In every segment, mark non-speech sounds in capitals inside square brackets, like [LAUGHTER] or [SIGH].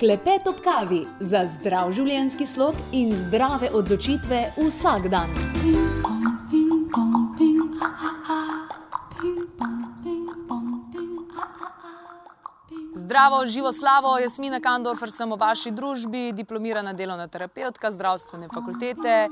Klepet ob kavi za zdrav življenjski slog in zdrave odločitve vsak dan. Zdravo, živo slavo, Jasmina Kandorfer sem v vaši družbi, diplomirana delovna terapeutka zdravstvene fakultete.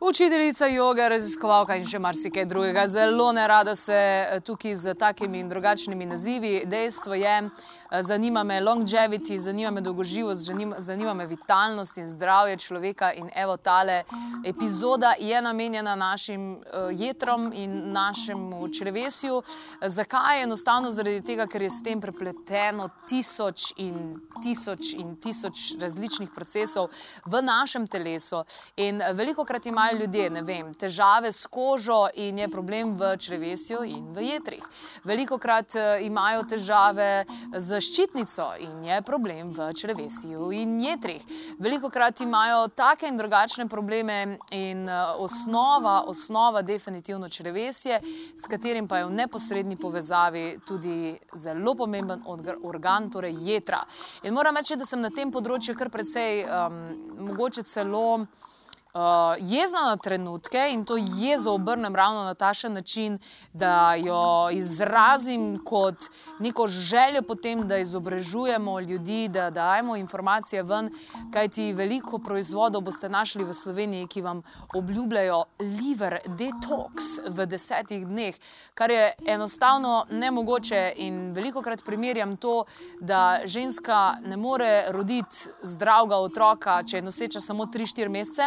Učiteljica joge, raziskovalka in še marsikaj drugega. Zelo ne rada se eh, tukaj z takimi in drugačnimi nazivi. Dejstvo je, eh, zanima me longevity, zanima me dolgoživost, zanima me vitalnost in zdravje človeka. In evo, tale epizoda je namenjena našim eh, jetrom in našemu črevesju. Zakaj? Enostavno zaradi tega, ker je s tem prepleteno tisoč in tisoč in tisoč različnih procesov v našem telesu. In veliko krat imajo imajo ljudje vem, težave s kožo in je problem v črvesju in v jetrih. Veliko krat eh, imajo težave z ščitnico in je problem v črvesju in jetrih. Veliko krat imajo take in drugačne probleme in eh, osnova, osnova definitivno črvesje, s katerim pa je v neposredni povezavi tudi zelo pomemben organ, torej jetra. In moram reči, da sem na tem področju kar precej um, mogoče celo uh, jezna na trenutke in to jezo obrnem ravno na tašen način, da jo izrazim kot neko željo potem, da izobražujemo ljudi, da dajemo informacije ven, kajti veliko proizvodov boste našli v Sloveniji, ki vam obljubljajo liver detox v desetih dneh, kar je enostavno nemogoče in veliko krat primerjam to, da ženska ne more roditi zdravega otroka, če je noseča samo 3-4 mesece,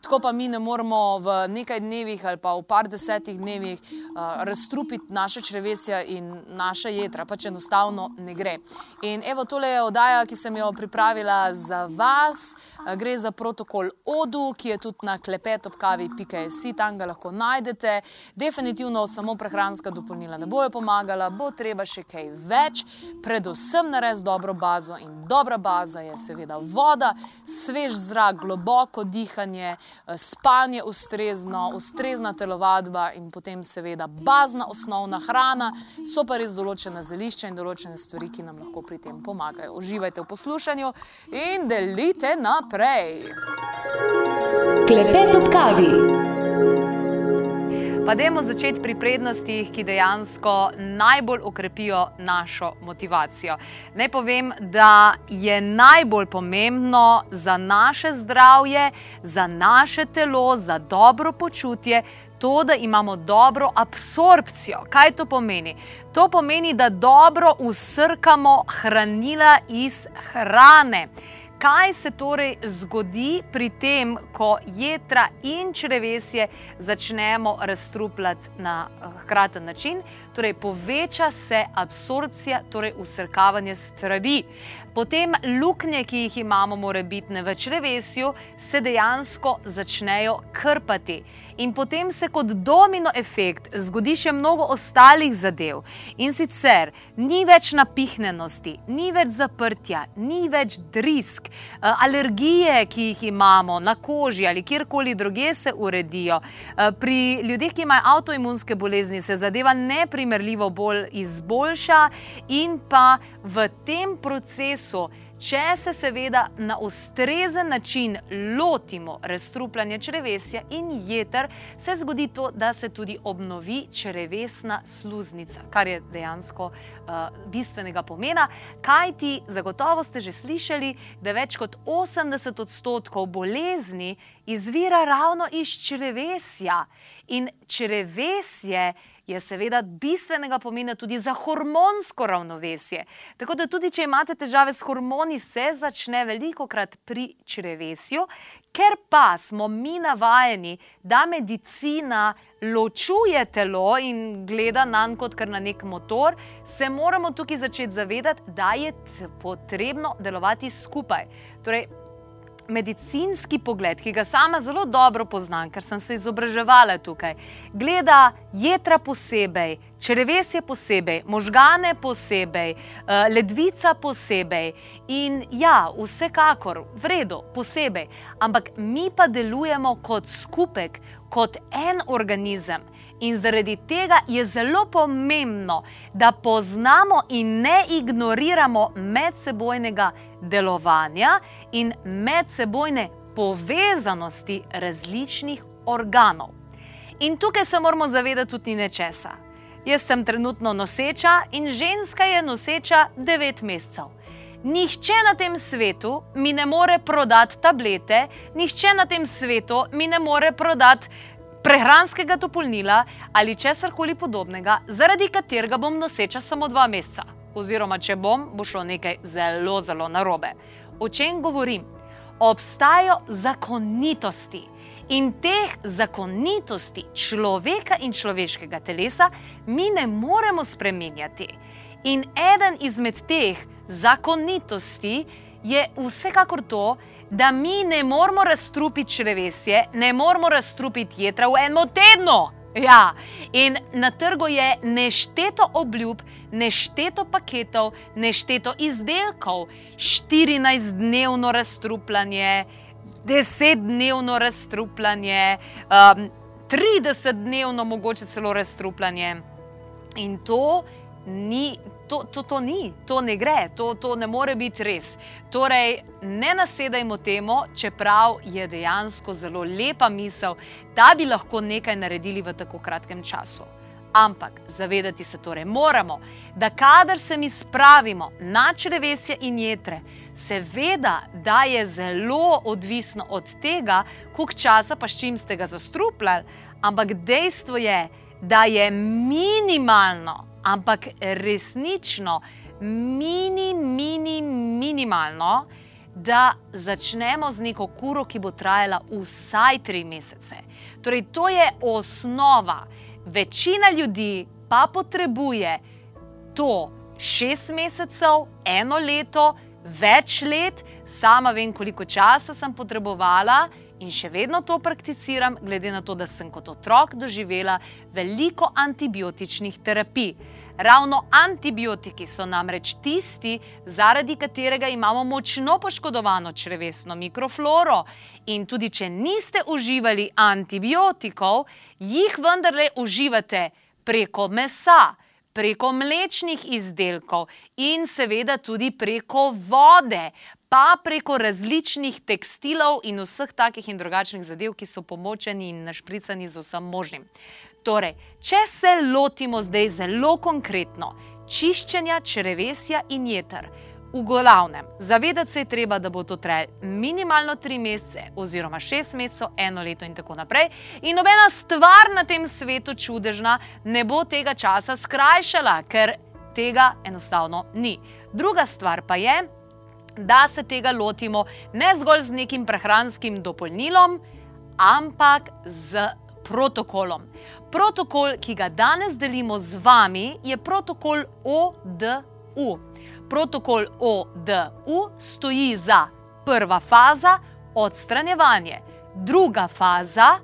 Tako pa mi ne moremo v nekaj dnevih ali pa v par desetih dnevih uh, razstrupiti naše črvesja in naše jedra, pač enostavno ne gre. In evo, tole je oddaja, ki sem jo pripravila za vas. Gre za protokol ODU, ki je tudi na klepetopkavi.js, tam ga lahko najdete. Definitivno samo prehranska dopolnila ne bojo pomagala, bo treba še kaj več, predvsem narediti dobro bazo. In dobra baza je seveda voda, svež zrak, globoko dihanje. Eh, spanje ustrezno, ustrezna telovadba in potem seveda bazna osnovna hrana, so pa res določena zelišča in določene stvari, ki nam lahko pri tem pomagajo. Uživajte v poslušanju in delite naprej. Klepet ob kavi. Pa dajmo začeti pri prednostih, ki dejansko najbolj okrepijo našo motivacijo. Naj povem, da je najbolj pomembno za naše zdravje, za naše telo, za dobro počutje. To, da imamo dobro absorpcijo. Kaj to pomeni? To pomeni, da dobro usrkamo hranila iz hrane. Kaj se torej zgodi pri tem, ko jedra in črevesje začnemo razstrupljati na eh, hkraten način? Torej, poveča se absorpcija, torej usrkavanje stradi. Potem luknje, ki jih imamo, more biti v črevesju, se dejansko začnejo krpati. In potem se kot domino efekt zgodi še mnogo ostalih zadev. In sicer ni več napihnenosti, ni več zaprtja, ni več drisk, eh, alergije, ki jih imamo na koži ali kjerkoli druge se uredijo. Eh, pri ljudeh, ki imajo avtoimunske bolezni, se zadeva neprimerljivo bolj izboljša in pa v tem procesu. Če se seveda na ustrezen način lotimo razstrupljanja črevesja in jeter, se zgodi to, da se tudi obnovi črevesna sluznica, kar je dejansko uh, bistvenega pomena. Kaj ti zagotovo ste že slišali, da več kot 80 odstotkov bolezni izvira ravno iz črevesja in črevesje je seveda bistvenega pomena tudi za hormonsko ravnovesje. Tako da tudi, če imate težave s hormoni, se začne veliko krat pri črevesju, ker pa smo mi navajeni, da medicina ločuje telo in gleda na nj kot na nek motor, se moramo tukaj začeti zavedati, da je potrebno delovati skupaj. Torej, medicinski pogled, ki ga sama zelo dobro poznam, ker sem se izobraževala tukaj, gleda jedra posebej, črevesje posebej, možgane posebej, eh, ledvica posebej in ja, vsekakor, v redu, posebej, ampak mi pa delujemo kot skupek, kot en organizem. In zaradi tega je zelo pomembno, da poznamo in ne ignoriramo medsebojnega delovanja in medsebojne povezanosti različnih organov. In tukaj se moramo zavedati tudi nečesa. Jaz sem trenutno noseča in ženska je noseča 9 mesecev. Nihče na tem svetu mi ne more prodati tablete, nihče na tem svetu mi ne more prodati prehranskega dopolnila ali česar koli podobnega, zaradi katerega bom noseča samo dva meseca. Oziroma, če bom, bo šlo nekaj zelo, zelo narobe. O čem govorim? Obstajajo zakonitosti. In teh zakonitosti človeka in človeškega telesa mi ne moremo spremenjati. In eden izmed teh zakonitosti je vsekakor to, da mi ne moramo razstrupiti črevesje, ne moramo razstrupiti jedra v enem tednu. Ja, in na trgu je nešteto obljub, nešteto paketov, nešteto izdelkov, 14-dnevno razstrupljanje, 10-dnevno razstrupljanje, um, 30-dnevno mogoče celo razstrupljanje. In to ni, to, to, to ni, to ne gre, to, to ne more biti res. Torej, ne nasedajmo temu, čeprav je dejansko zelo lepa misel, da bi lahko nekaj naredili v tako kratkem času. Ampak zavedati se torej moramo, da kadar se mi spravimo na črevesje in jedre, seveda, da je zelo odvisno od tega, koliko časa pa s čim ste ga zastrupljali, ampak dejstvo je, da je minimalno ampak resnično, mini, mini, minimalno, da začnemo z neko kuro, ki bo trajala vsaj tri mesece. Torej, to je osnova. Večina ljudi pa potrebuje to šest mesecev, eno leto, več let, sama vem, koliko časa sem potrebovala. In še vedno to prakticiram, glede na to, da sem kot otrok doživela veliko antibiotičnih terapij. Ravno antibiotiki so namreč tisti, zaradi katerega imamo močno poškodovano črevesno mikrofloro. In tudi, če niste uživali antibiotikov, jih vendarle uživate preko mesa, preko mlečnih izdelkov in seveda tudi preko vode, pa preko različnih tekstilov in vseh takih in drugačnih zadev, ki so pomočeni in našpricani z vsem možnim. Torej, če se lotimo zdaj zelo konkretno čiščenja črevesja in jeter, v glavnem, zavedati se je treba, da bo to trajalo minimalno tri mesece, oziroma šest mesecev, eno leto in tako naprej. In nobena stvar na tem svetu čudežna ne bo tega časa skrajšala, ker tega enostavno ni. Druga stvar pa je, da se tega lotimo ne zgolj z nekim prehranskim dopolnilom, ampak z protokolom. Protokol, ki ga danes delimo z vami, je protokol ODU. Protokol ODU stoji za prva faza odstranjevanje, druga faza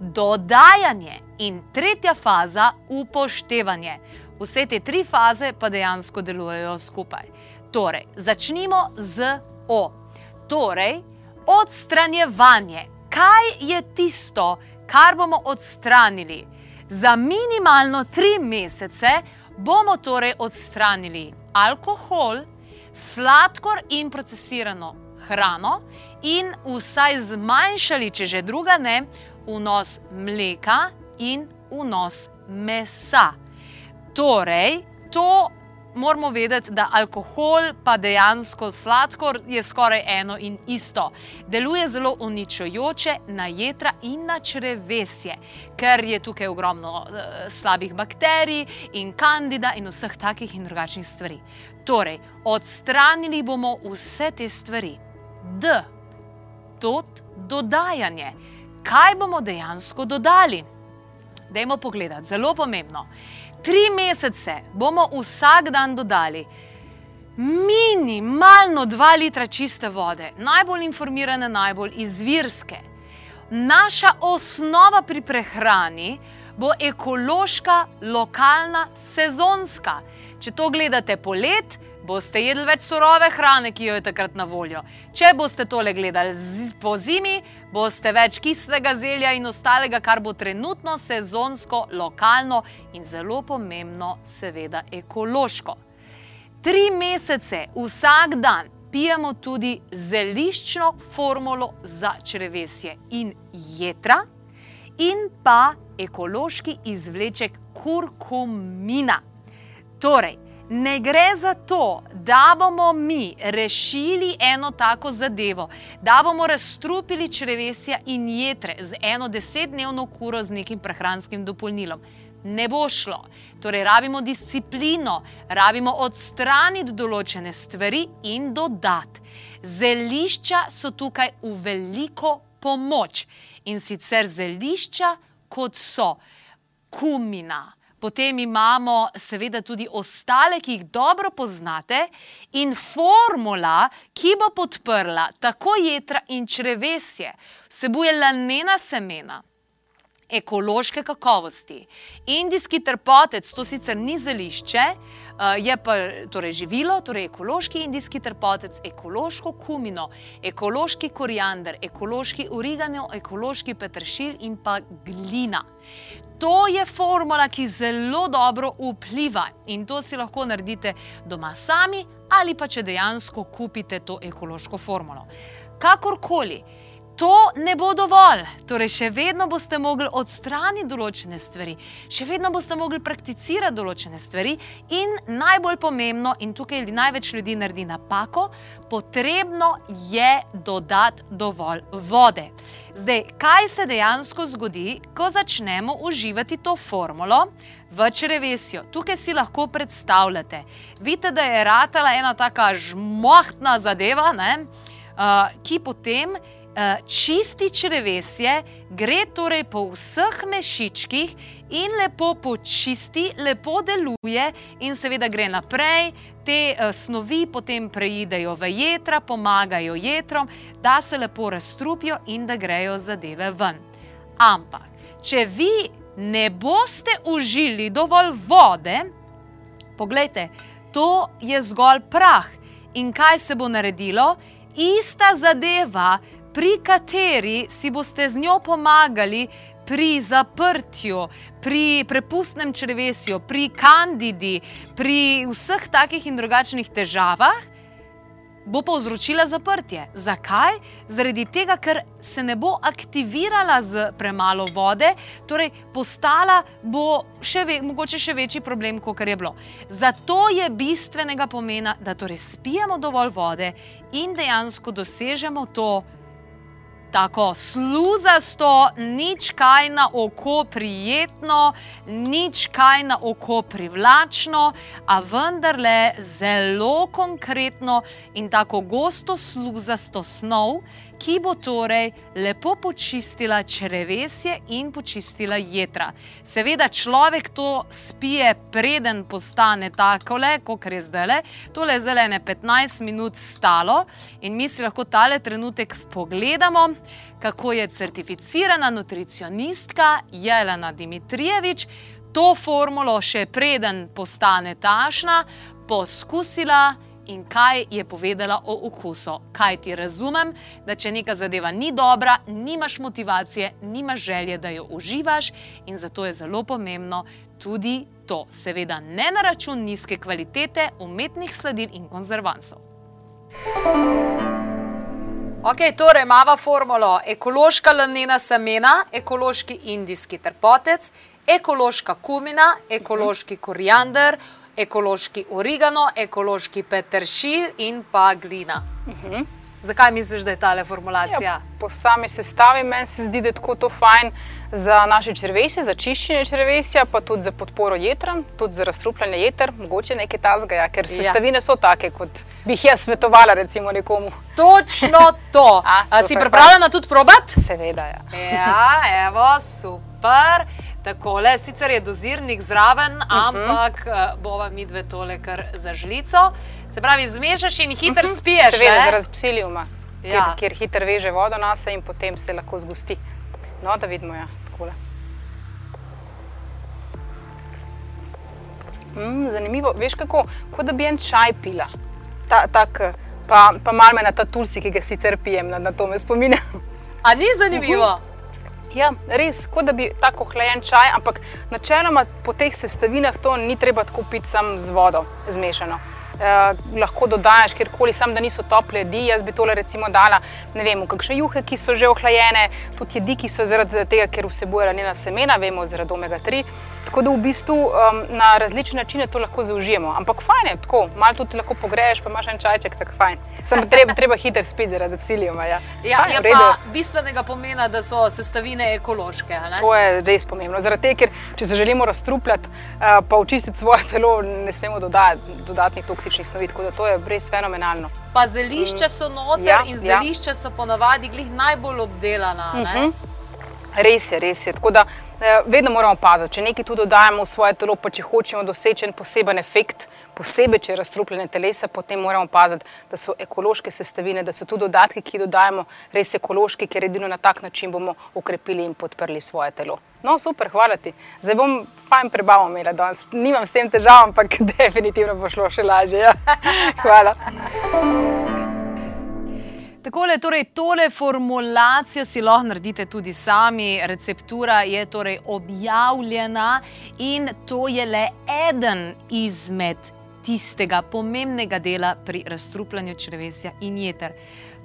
dodajanje in tretja faza upoštevanje. Vse te tri faze pa dejansko delujejo skupaj. Torej, začnimo z O. Torej, odstranjevanje. Kaj je tisto, kar bomo odstranili? Za minimalno tri mesece bomo torej odstranili alkohol, sladkor in procesirano hrano, in vsaj zmanjšali, če že druga ne, vnos mleka in vnos mesa. Torej, to moramo vedeti, da alkohol, pa dejansko sladkor, je skoraj eno in isto. Deluje zelo uničujoče na jedra in na črevesje, ker je tukaj ogromno uh, slabih bakterij in kandida in vseh takih in drugačnih stvari. Torej, odstranili bomo vse te stvari. D. Tot dodajanje. Kaj bomo dejansko dodali? Dajmo pogledati, zelo pomembno tri mesece bomo vsak dan dodali minimalno dva litra čiste vode, najbolj informirane, najbolj izvirske. Naša osnova pri prehrani bo ekološka, lokalna, sezonska. Če to gledate polet, boste jedli več surove hrane, ki jo je takrat na voljo. Če boste tole gledali po zimi, boste več kislega zelja in ostalega, kar bo trenutno sezonsko, lokalno in zelo pomembno, seveda ekološko. Tri mesece vsak dan pijemo tudi zeliščno formulo za črevesje in jedra, in pa ekološki izvleček kurkumina. Torej, ne gre za to, da bomo mi rešili eno tako zadevo, da bomo razstrupili črevesja in jedre z eno desetdnevno kuro z nekim prehranskim dopolnilom. Ne bo šlo. Torej, rabimo disciplino, rabimo odstraniti določene stvari in dodati. Zelišča so tukaj v veliko pomoč in sicer zelišča, kot so kumina. Potem imamo seveda tudi ostale, ki jih dobro poznate, in formula, ki bo podprla tako jedra in črevesje, vsebuje lanena semena, ekološke kakovosti. Indijski trpotec, to sicer ni zelišče, eh, je pa torej živilo, torej ekološki indijski trpotec, ekološko kumino, ekološki koriander, ekološki origano, ekološki petršilj in pa glina. To je formula, ki zelo dobro vpliva in to si lahko naredite doma sami ali pa če dejansko kupite to ekološko formulo. Kakorkoli, to ne bo dovolj. Torej, še vedno boste mogli odstraniti določene stvari, še vedno boste mogli prakticirati določene stvari in najbolj pomembno, in tukaj največ ljudi naredi napako, potrebno je dodati dovolj vode. Zdaj, kaj se dejansko zgodi, ko začnemo uživati to formulo v črevesju? Tukaj si lahko predstavljate. Vidite, da je ratala ena taka žmohtna zadeva, ne, uh, ki potem čisti črevesje, gre torej po vseh mešičkih in lepo počisti, lepo deluje in seveda gre naprej. Te uh, snovi potem preidejo v jedra, pomagajo jedrom, da se lepo razstrupijo in da grejo zadeve ven. Ampak, če vi ne boste užili dovolj vode, pogledajte, to je zgolj prah. In kaj se bo naredilo? Ista zadeva, pri kateri si boste z njo pomagali pri zaprtju, pri prepustnem črvesju, pri kandidi, pri vseh takih in drugačnih težavah, bo povzročila zaprtje. Zakaj? Zaradi tega, ker se ne bo aktivirala z premalo vode, torej postala bo še ve, mogoče še večji problem, kot je bilo. Zato je bistvenega pomena, da torej spijemo dovolj vode in dejansko dosežemo to, tako sluzasto, nič kaj na oko prijetno, nič kaj na oko privlačno, a vendarle zelo konkretno in tako gosto sluzasto snov, ki bo torej lepo počistila črevesje in počistila jedra. Seveda človek to spije, preden postane takole, kot je zdaj. Tole je zdaj ne 15 minut stalo in mi si lahko tale trenutek pogledamo, kako je certificirana nutricionistka Jelena Dimitrijevič to formulo še preden postane tašna poskusila in kaj je povedala o okusu. Kaj ti razumem, da če neka zadeva ni dobra, nimaš motivacije, nimaš želje, da jo uživaš in zato je zelo pomembno tudi to. Seveda ne na račun nizke kvalitete, umetnih sladil in konzervansov. Ok, torej imamo formulo ekološka lanena semena, ekološki indijski trpotec, ekološka kumina, ekološki koriander, ekološki origano, ekološki peteršilj in pa glina. Uh mhm. -huh. Zakaj misliš, da je ta formulacija? Ja, po sami sestavi meni se zdi, da je tako to fajn za naše črvesje, za čiščenje črvesja, pa tudi za podporo jedram, tudi za razstrupljanje jeter, mogoče nekaj tazga, ja, ker ja. sestavine so take, kot bi jih jaz svetovala recimo nekomu. Točno [LAUGHS] to. A, A si pripravljena tudi probati? Seveda, ja. Ja, evo, super. Tako le, sicer je dozirnik zraven, uh mhm. -huh. ampak uh, bova mi dve tole kar za žlico. Se pravi, zmešaš in hiter uh mhm. -huh. spiješ. Seveda, zaradi psilijuma, ja. kjer, kjer hiter veže vodo na se in potem se lahko zgosti. No, da vidimo, ja, takole. Mm, zanimivo, veš kako, kot da bi en čaj pila. Ta, tak, pa, pa malo me na ta tulsi, ki ga sicer pijem, na, na to me spominja. A ni zanimivo? Ja, res, kot da bi tako hlajen čaj, ampak načeloma po teh sestavinah to ni treba tako piti sam z vodo zmešano. Eh, lahko dodajaš kjerkoli, samo da niso tople jedi. Jaz bi tole recimo dala, ne vem, kakšne juhe, ki so že ohlajene, tudi jedi, ki so zaradi tega, ker vsebujejo njena semena, vemo zaradi omega 3. Tako da v bistvu um, na različne načine to lahko zaužijemo. Ampak fajn je, tako malo tudi lahko pogreješ, pa imaš en čajček, tako fajn. Samo [LAUGHS] treba, treba hiter spiti zaradi psilijuma. Ja, Ja, Fajn, je v redu. pa bistvenega pomena, da so sestavine ekološke. ne? To je res pomembno. Zaradi tega, ker če se želimo razstrupljati, uh, pa očistiti svoje telo, ne smemo dodati dodatnih toksičnih snovi. Tako da to je res fenomenalno. Pa zelišča so noter Ja, in ja. zelišča so ponavadi glih najbolj obdelana. ne? Mhm. Res je, res je. Tako da eh, vedno moramo paziti, če nekaj tu dodajamo v svoje telo, pa če hočemo doseči en poseben efekt, posebej če je razstrupljene telesa, potem moramo paziti, da so ekološke sestavine, da so tu dodatki, ki jih dodajamo, res ekološki, ker edino na tak način bomo ukrepili in podprli svoje telo. No, super, hvala ti. Zdaj bom fajn prebavo imela danes. Nimam s tem težav, ampak [LAUGHS] definitivno bo šlo še lažje. Ja. [LAUGHS] Hvala. Takole, torej, tole formulacijo si lahko naredite tudi sami. Receptura je torej objavljena in to je le eden izmed tistega pomembnega dela pri razstrupljanju črevesja in jeter.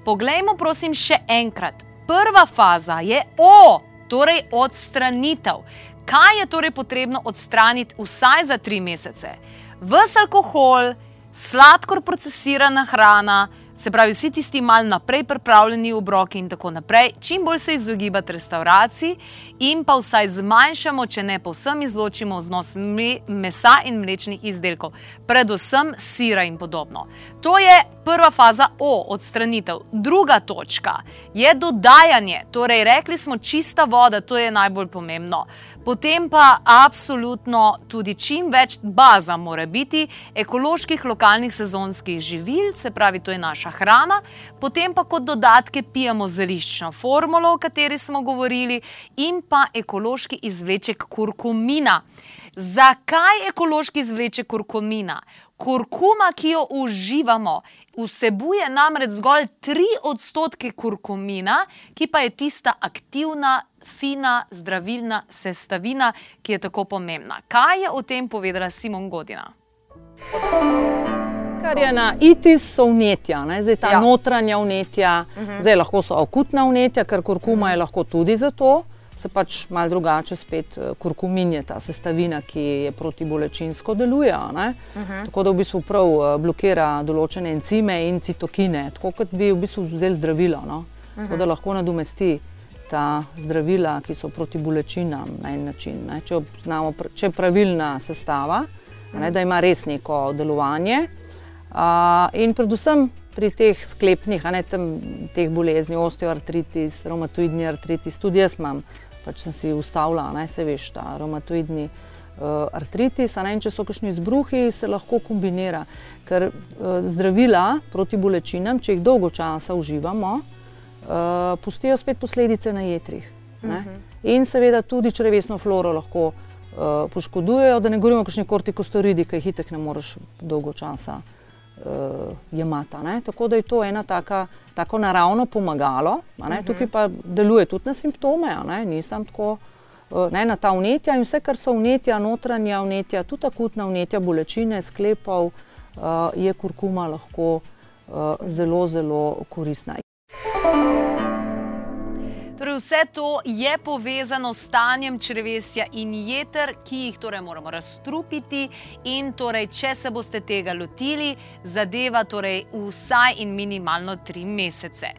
Poglejmo, prosim, še enkrat. Prva faza je O, torej odstranitev. Kaj je torej potrebno odstraniti vsaj za tri mesece? Ves alkohol, sladkor procesirana hrana, se pravi vsi tisti mal naprej pripravljeni obroki in tako naprej, čim bolj se izogibati restauraciji in pa vsaj zmanjšamo, če ne povsem izločimo vznos me mesa in mlečnih izdelkov, predvsem sira in podobno. To je prva faza O, odstranitev. Druga točka je dodajanje, torej rekli smo čista voda, to je najbolj pomembno. Potem pa absolutno tudi čim več baza mora biti ekoloških lokalnih sezonskih živil, se pravi, to je naša hrana, potem pa kot dodatke pijemo zeliščno formulo, o kateri smo govorili, in pa ekološki izvleček kurkumina. Zakaj ekološki izvleček kurkumina? Kurkuma, ki jo uživamo, vsebuje namreč zgolj 3 odstotke kurkumina, ki pa je tista aktivna, fina, zdravilna sestavina, ki je tako pomembna. Kaj je o tem povedala Simon Godina? Kar je na itis, so vnetja, ne? zdaj ta Ja. ja. notranja vnetja, uh -huh. zdaj lahko so akutna vnetja, ker kurkuma je lahko tudi za to, se pač malo drugače spet eh, kurkumin je ta sestavina, ki je protibolečinsko deluje. Uh -huh. Tako da v bistvu prav eh, blokira določene encime in citokine, tako kot bi v bistvu vzeli zdravilo. No? Uh -huh. Tako da lahko nadomesti ta zdravila, ki so proti bolečinam na en način. Ne? Če, znamo, če je pravilna sestava, ne, da ima res neko delovanje. Uh, in predvsem pri teh sklepnih, a ne tam, teh bolezni, osteoartritis, reumatoidni artritis, tudi jaz imam, pač sem si ustavila, ne se veš, ta reumatoidni uh, artritis. a Ne, in če so kakšni izbruhi, se lahko kombinira. Ker uh, zdravila proti bolečinam, če jih dolgo časa uživamo, uh, pustijo spet posledice na jetrih. Ne? In seveda tudi črevesno floro lahko uh, poškodujejo, da ne govorimo o kakšni kortikosteroidi, ki jih itek ne moreš dolgo časa uh, jemati. Tako da je to ena taka, tako naravno pomagalo, a ne. tukaj pa deluje tudi na simptome, nisem tako. uh, Ne, na ta vnetja in vse, kar so vnetja, notranja vnetja, tudi akutna vnetja, bolečine, sklepov, uh, je kurkuma lahko uh, zelo, zelo koristna. Torej, vse to je povezano s stanjem črevesja in jeter, ki jih torej moramo razstrupiti. In torej, če se boste tega lotili, zadeva torej vsaj in minimalno tri mesece.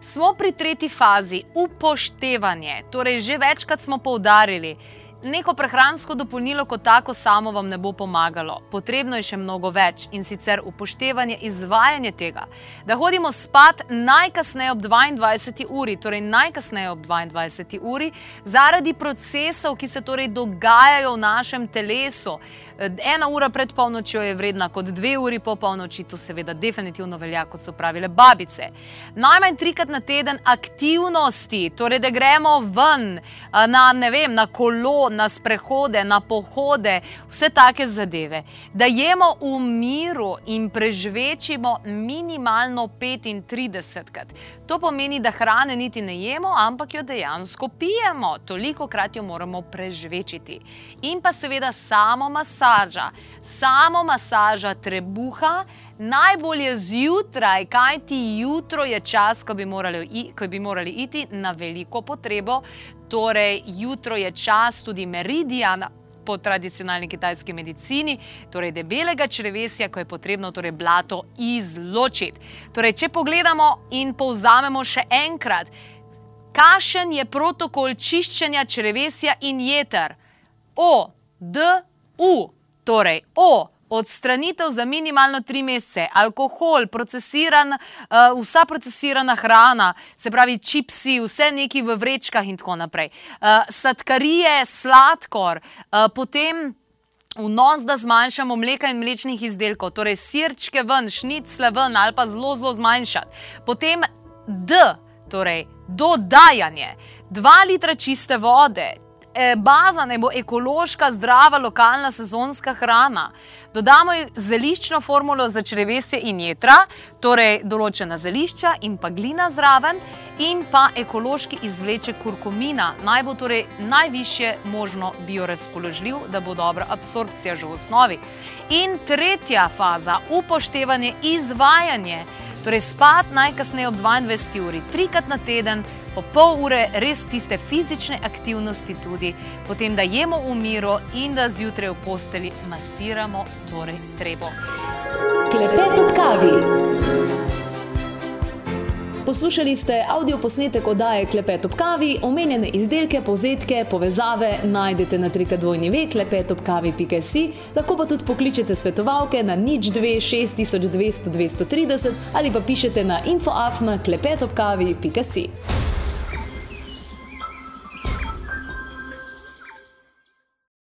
Smo pri tretji fazi, upoštevanje. Torej, že večkrat smo poudarili, neko prehransko dopolnilo kot tako samo vam ne bo pomagalo. Potrebno je še mnogo več in sicer upoštevanje, izvajanje tega. Da hodimo spat najkasneje ob 22. uri, torej najkasneje ob 22. uri, zaradi procesov, ki se torej dogajajo v našem telesu. Ena ura pred polnočjo je vredna kot dve uri po polnoči, to seveda definitivno velja, kot so pravile babice. Najmanj trikrat na teden aktivnosti, torej da gremo ven na, ne vem, na kolo, na sprehode, na pohode, vse take zadeve. Da jemo v miru in prežvečimo minimalno 35 krat. To pomeni, da hrane niti ne jemo, ampak jo dejansko pijemo. Toliko krat jo moramo prežvečiti. In pa seveda samo masaža. Samo masaža trebuha, najbolje zjutraj, kajti jutro je čas, ko bi morali, ko bi morali iti na veliko potrebo. Torej, jutro je čas tudi meridijana. Po tradicionalni kitajski medicini, torej debelega črevesja, ko je potrebno torej blato izločiti. Torej, če pogledamo in povzamemo še enkrat, kakšen je protokol čiščenja črevesja in jeter? O, D, U, torej O, odstranitev za minimalno tri mesece, alkohol, procesiran, uh, vsa procesirana hrana, se pravi čipsi, vse neki v vrečkah in tako naprej. Uh, sladkarije, sladkor, uh, potem. Vnos, da zmanjšamo mleka in mlečnih izdelkov, torej sirčke ven, šnicle ven ali pa zelo, zelo zmanjšati. Potem D, torej dodajanje, dva litra čiste vode, baza naj bo ekološka, zdrava, lokalna, sezonska hrana. Dodamo zeliščno formulo za črevesje in jedra, torej določena zelišča in pa glina zraven, in pa ekološki izvleček kurkumina. Naj bo torej najvišje možno biorazpoložljiv, da bo dobra absorpcija že v osnovi. In tretja faza, upoštevanje, izvajanje. Torej, spat najkasneje ob 22 uri, trikrat na teden, po pol ure res tiste fizične aktivnosti tudi, potem da jemo v miru in da zjutraj v posteli masiramo torej trebo. Klepet ob kavi. Poslušali ste avdio posnetek oddaje Klepet ob kavi, omenjene izdelke, povzetke, povezave najdete na trikadvojni ve klepetobkavi.si, lahko pa tudi pokličete svetovalke na nič 2 6200 230 ali pa pišete na infoafna klepetobkavi.si.